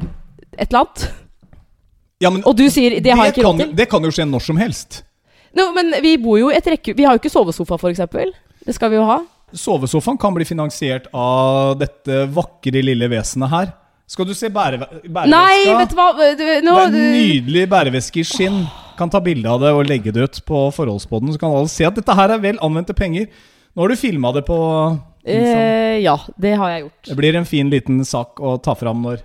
et eller annet, Ja, men og du sier 'det har jeg ikke råd til' det kan jo skje når som helst. no, Men vi bor jo i et rekke... Vi har jo ikke sovesofa, f.eks. Det skal vi jo ha. Sovesofaen kan bli finansiert av dette vakre lille vesenet her. Skal du se bære, bæreveska? Nei, vet du hva du, nå, det er en nydelig bæreveske i skinn. Kan ta bilde av det og legge det ut på forholdsboden, så kan alle se at dette her er vel anvendte penger. Nå har du filma det på eh, Ja, det har jeg gjort. Det blir en fin liten sak å ta fram når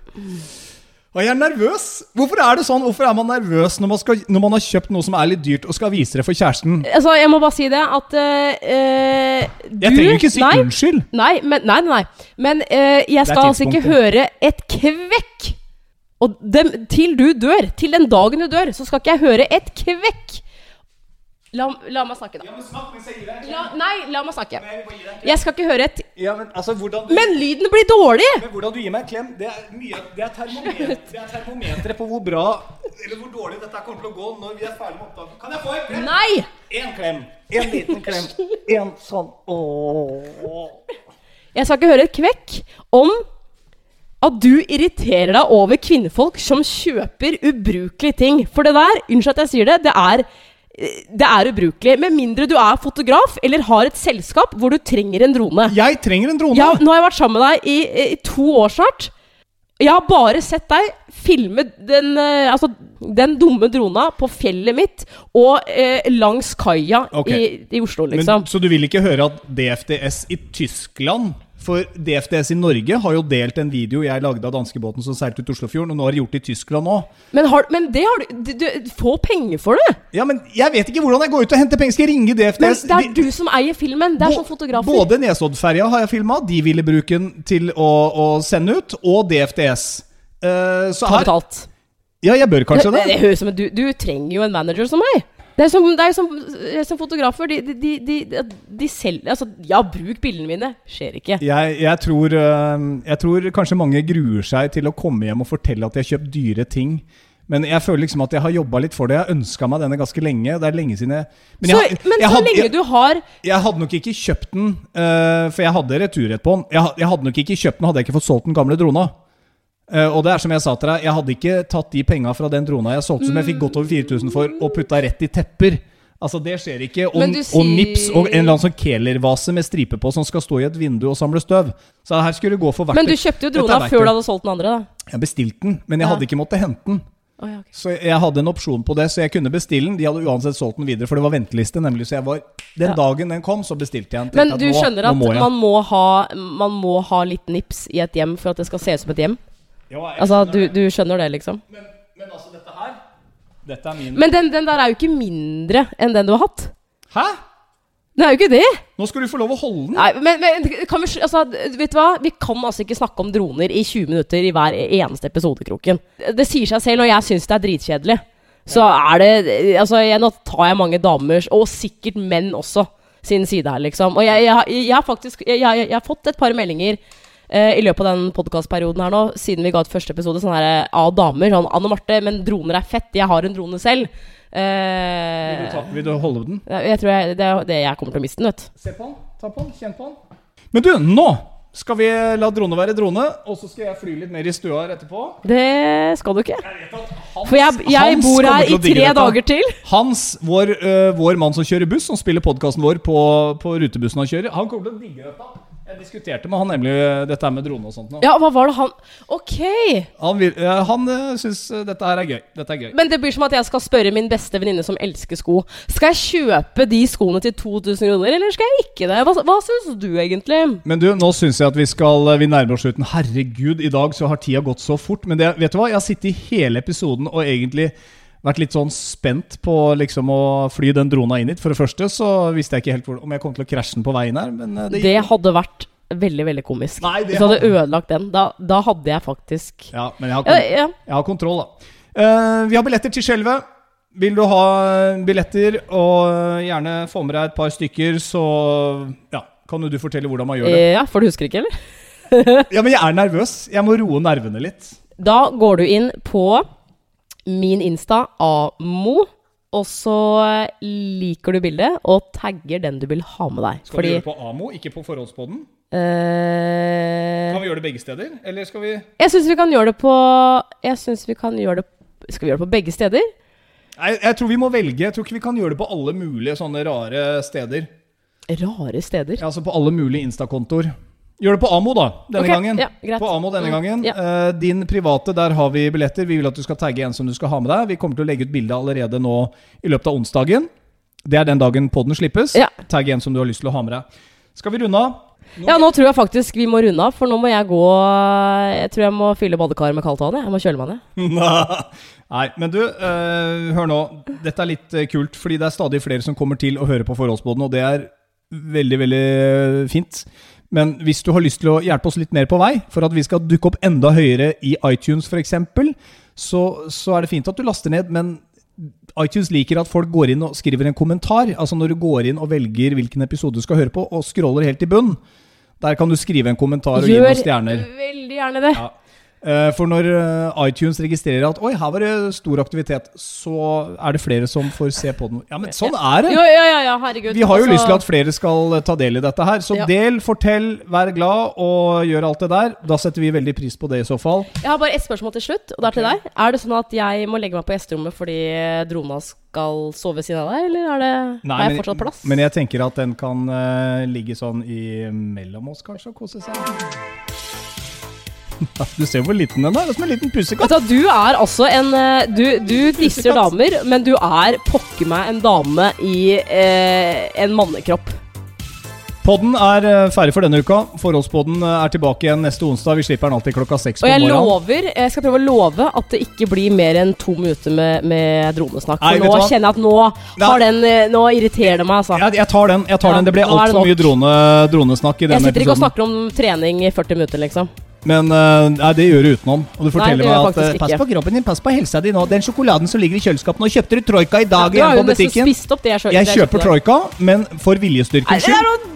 Og jeg er nervøs! Hvorfor er det sånn? Hvorfor er man nervøs når man, skal, når man har kjøpt noe som er litt dyrt, og skal vise det for kjæresten? Altså, jeg må bare si det at uh, du Jeg trenger ikke si nei, unnskyld. Nei, men, nei, nei, nei. Men uh, jeg skal altså ikke høre et kvekk! Og dem, til du dør, til den dagen du dør, så skal ikke jeg høre et kvekk! La, la meg snakke, da. La, nei, la meg snakke. Jeg skal ikke høre et Ja, men altså, du, Men lyden blir dårlig! men hvordan du gir meg en klem, det er mye Det er termometer- det er termometeret på hvor bra eller hvor dårlig dette kommer til å gå når vi er ferdig med opptaket. Kan jeg få en klem? Nei! En klem. En liten klem. En sånn Ååå. Jeg skal ikke høre et kvekk om at du irriterer deg over kvinnefolk som kjøper ubrukelige ting. For det der, unnskyld at jeg sier det, det er det er ubrukelig. Med mindre du er fotograf eller har et selskap hvor du trenger en drone. Jeg trenger en drone. Ja, nå har jeg vært sammen med deg i, i to år snart. Jeg har bare sett deg filme den, eh, altså, den dumme drona på fjellet mitt og eh, langs kaia okay. i, i Oslo, Men, liksom. så du vil ikke høre at DFDS i Tyskland For DFDS i Norge har jo delt en video jeg lagde av danskebåten som seilte ut Oslofjorden, og nå har de gjort det i Tyskland òg. Men, men det har du, du, du Få penger for det! Ja, men jeg vet ikke hvordan jeg går ut og henter penger. Skal jeg ringe DFDS? Men det er De- du som eier filmen. Det er som fotografer. Både Nesoddferja har jeg filma, de ville bruke den til å, å sende ut, og DFDS. Uh, så Ta betalt. Ja, jeg bør kanskje det, det. det høres som at du, du trenger jo en manager som meg. Det er som, det er som, som fotografer. De, de, de, de, selger Altså, ja, bruk bildene mine. Skjer ikke. Jeg, jeg, tror, eh, jeg tror kanskje mange gruer seg til å komme hjem og fortelle at de har kjøpt dyre ting. Men jeg føler liksom at jeg har jobba litt for det. Jeg har ønska meg denne ganske lenge. Det er lenge siden jeg Men, så, men jeg, så hadde- lenge jeg, du har jeg hadde nok ikke kjøpt den, eh, for jeg hadde returrett på den. Jeg, jeg hadde nok ikke kjøpt den hadde jeg ikke fått solgt den gamle drona. Eh, og det er som jeg sa til deg, jeg hadde ikke tatt de penga fra den drona jeg solgte, som jeg fikk godt over 4000 for, og putta rett i tepper. Altså, det skjer ikke. Og, sier... og nips og en eller annen sånn Kehler-vase med stripe på som skal stå i et vindu og samle støv. Så her skulle det gå for hvert Men du kjøpte jo drona før du hadde solgt den andre, da. Jeg bestilte den, men jeg Ja. hadde ikke måttet hente den. Oh, ja, okay. Så jeg hadde en opsjon på det, så jeg kunne bestille den. De hadde uansett solgt den videre, for det var venteliste. nemlig Så jeg var Den Ja. dagen den kom, så bestilte jeg den. Men du nå- skjønner at må man må, ha, man må ha litt nips i et hjem for at det skal se ut som et hjem? Altså, du, du skjønner det, liksom? Men, men altså, dette her Dette er min Men den, den der er jo ikke mindre enn den du har hatt. Hæ? Den er jo ikke det! Nå skal du få lov å holde den. Nei, men, men kan vi, altså, vet du hva? Vi kan altså ikke snakke om droner i 20 minutter i hver eneste episodekroken. Det sier seg selv, og jeg syns det er dritkjedelig. Så er det Altså, jeg, nå tar jeg mange damers, og sikkert menn også, sin side her, liksom. Og jeg, jeg, jeg har faktisk jeg har fått et par meldinger eh, i løpet av den podkastperioden her nå, siden vi ga ut første episode, sånn her av damer. Sånn 'Anne Marte, men droner er fett. Jeg har en drone selv'. Eh, Vil, du ta, vil du holde den? jeg tror jeg, det er det jeg kommer til å miste den, vet du. Se på den. Ta på den. Kjenn på den. Men du, nå skal vi la drone være drone, og så skal jeg fly litt mer i stua her etterpå. Det skal du ikke. Jeg Hans, For jeg, jeg bor her i tre dager til. Hans, vår, uh, vår mann som kjører buss, som spiller podkasten vår på, på rutebussen han kjører, han kommer til å digge dette. Jeg diskuterte med han nemlig øh, dette her med drone og sånt. nå. Ja, hva var det han Ok! Han, vil, øh, han øh, syns dette her er gøy. Dette er gøy. Men det blir som at jeg skal spørre min beste venninne som elsker sko. Skal jeg kjøpe de skoene til 2000 kroner, eller skal jeg ikke det? Hva, hva syns du egentlig? Men du, nå syns jeg at vi skal Vi nærmer oss slutten. Herregud, i dag så har tida gått så fort. Men det, vet du hva? Jeg har sittet i hele episoden og egentlig vært litt sånn spent på liksom å fly den drona inn hit. For det første så visste jeg ikke helt hvor, om jeg kom til å krasje den på veien her, men eh, det Det hadde vært veldig, veldig komisk. Nei, Hvis du hadde ødelagt den, da, da hadde jeg faktisk Ja, men jeg har, kon ja. jeg har kontroll, da. Uh, vi har billetter til skjelvet. Vil du ha billetter, og gjerne få med deg et par stykker, så ja, kan jo du fortelle hvordan man gjør det. Eh, ja, For du husker ikke, eller? Ja, men jeg er nervøs. Jeg må roe nervene litt. Da går du inn på min Insta, amo, og så liker du bildet og tagger den du vil ha med deg. Skal vi gjøre det på AMO, ikke på forholdspodden? Uh, Kan vi gjøre det begge steder? Eller skal vi Jeg syns vi kan gjøre det på Jeg synes vi kan gjøre det Skal vi gjøre det på begge steder? Nei, jeg tror vi må velge. Jeg tror ikke vi kan gjøre det på alle mulige sånne rare steder. Rare steder. Ja, altså på alle mulige Insta-kontoer. Gjør det på AMO, da, denne okay, gangen. ja. På AMO denne gangen. ja. Uh, din private, der har vi billetter. Vi vil at du skal tagge en som du skal ha med deg. Vi kommer til å legge ut bilde allerede nå i løpet av onsdagen. Det er den dagen podden slippes. Ja. Tagg en som du har lyst til å ha med deg. Skal vi runde av? Ja, nå tror jeg faktisk vi må runde av, for nå må jeg gå Jeg tror jeg må fylle badekaret med kaldt vann. jeg. Jeg må kjøle meg ned. Nei, men du, uh, hør nå. Dette er litt eh, kult, fordi det er stadig flere som kommer til å høre på Forholdsboden, og det er veldig, veldig eh, fint. Men hvis du har lyst til å hjelpe oss litt mer på vei, for at vi skal dukke opp enda høyere i iTunes f.eks., så, så er det fint at du laster ned, men iTunes liker at folk går inn og skriver en kommentar. Altså når du går inn og velger hvilken episode du skal høre på, og scroller helt i bunn. Der kan du skrive en kommentar og gi noen stjerner. Gjør veldig gjerne det. Ja. Eh, For når eh, iTunes registrerer at Oi, her var det stor aktivitet, så er det flere som får se på den. Ja, men sånn er det! Jo, ja, ja, ja, herregud. Vi har jo Altså, lyst til at flere skal eh, ta del i dette her. Så Ja. del, fortell, vær glad og gjør alt det der. Da setter vi veldig pris på det i så fall. Jeg har bare ett spørsmål til slutt, og det er til deg. Er det sånn at jeg må legge meg på gjesterommet fordi drona skal sove ved siden av deg, eller er det, har jeg fortsatt plass? men jeg tenker at den kan uh, ligge sånn i mellom oss, kanskje, og kose seg. Du ser hvor liten den er. Det er som en liten pussekatt. Du, du er altså en eh, Du, du disser damer, men du er pokker meg en dame i eh, en mannekropp. Podden er eh, ferdig for denne uka. Forholdspodden eh, er tilbake igjen neste onsdag. Vi slipper den alltid klokka seks på morgenen. Og jeg lover, jeg skal prøve å love at det ikke blir mer enn to minutter med, med dronesnakk. For Nei, nå kjenner jeg at nå, har den, nå irriterer det meg, altså. Jeg, jeg tar den. jeg tar Ja, den Det ble altfor mye drone, dronesnakk i Jeg sitter ikke og snakker om trening i 40 minutter, liksom. Men eh, nei, det gjør du utenom. Og du forteller nei, meg at eh, pass på kroppen din, pass på helsa di nå. Den sjokoladen som ligger i kjøleskapet nå, kjøpte du Troika i dag igjen på butikken. spist opp det jeg kjøpte. Jeg kjøper Troika, men for viljestyrkens skyld.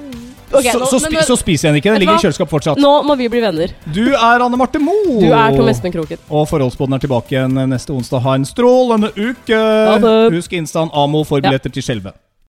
Okay, så, nå- så, spi, så spiser jeg den ikke. Den ligger i kjøleskap fortsatt. Nå må vi bli venner. Du er Anne Marte Moe. Du er Tom Espen Kroken. Og Forholdsboden er tilbake igjen neste onsdag. Ha en strålende uke. Husk Instan Amo for Ja. til skjelvet.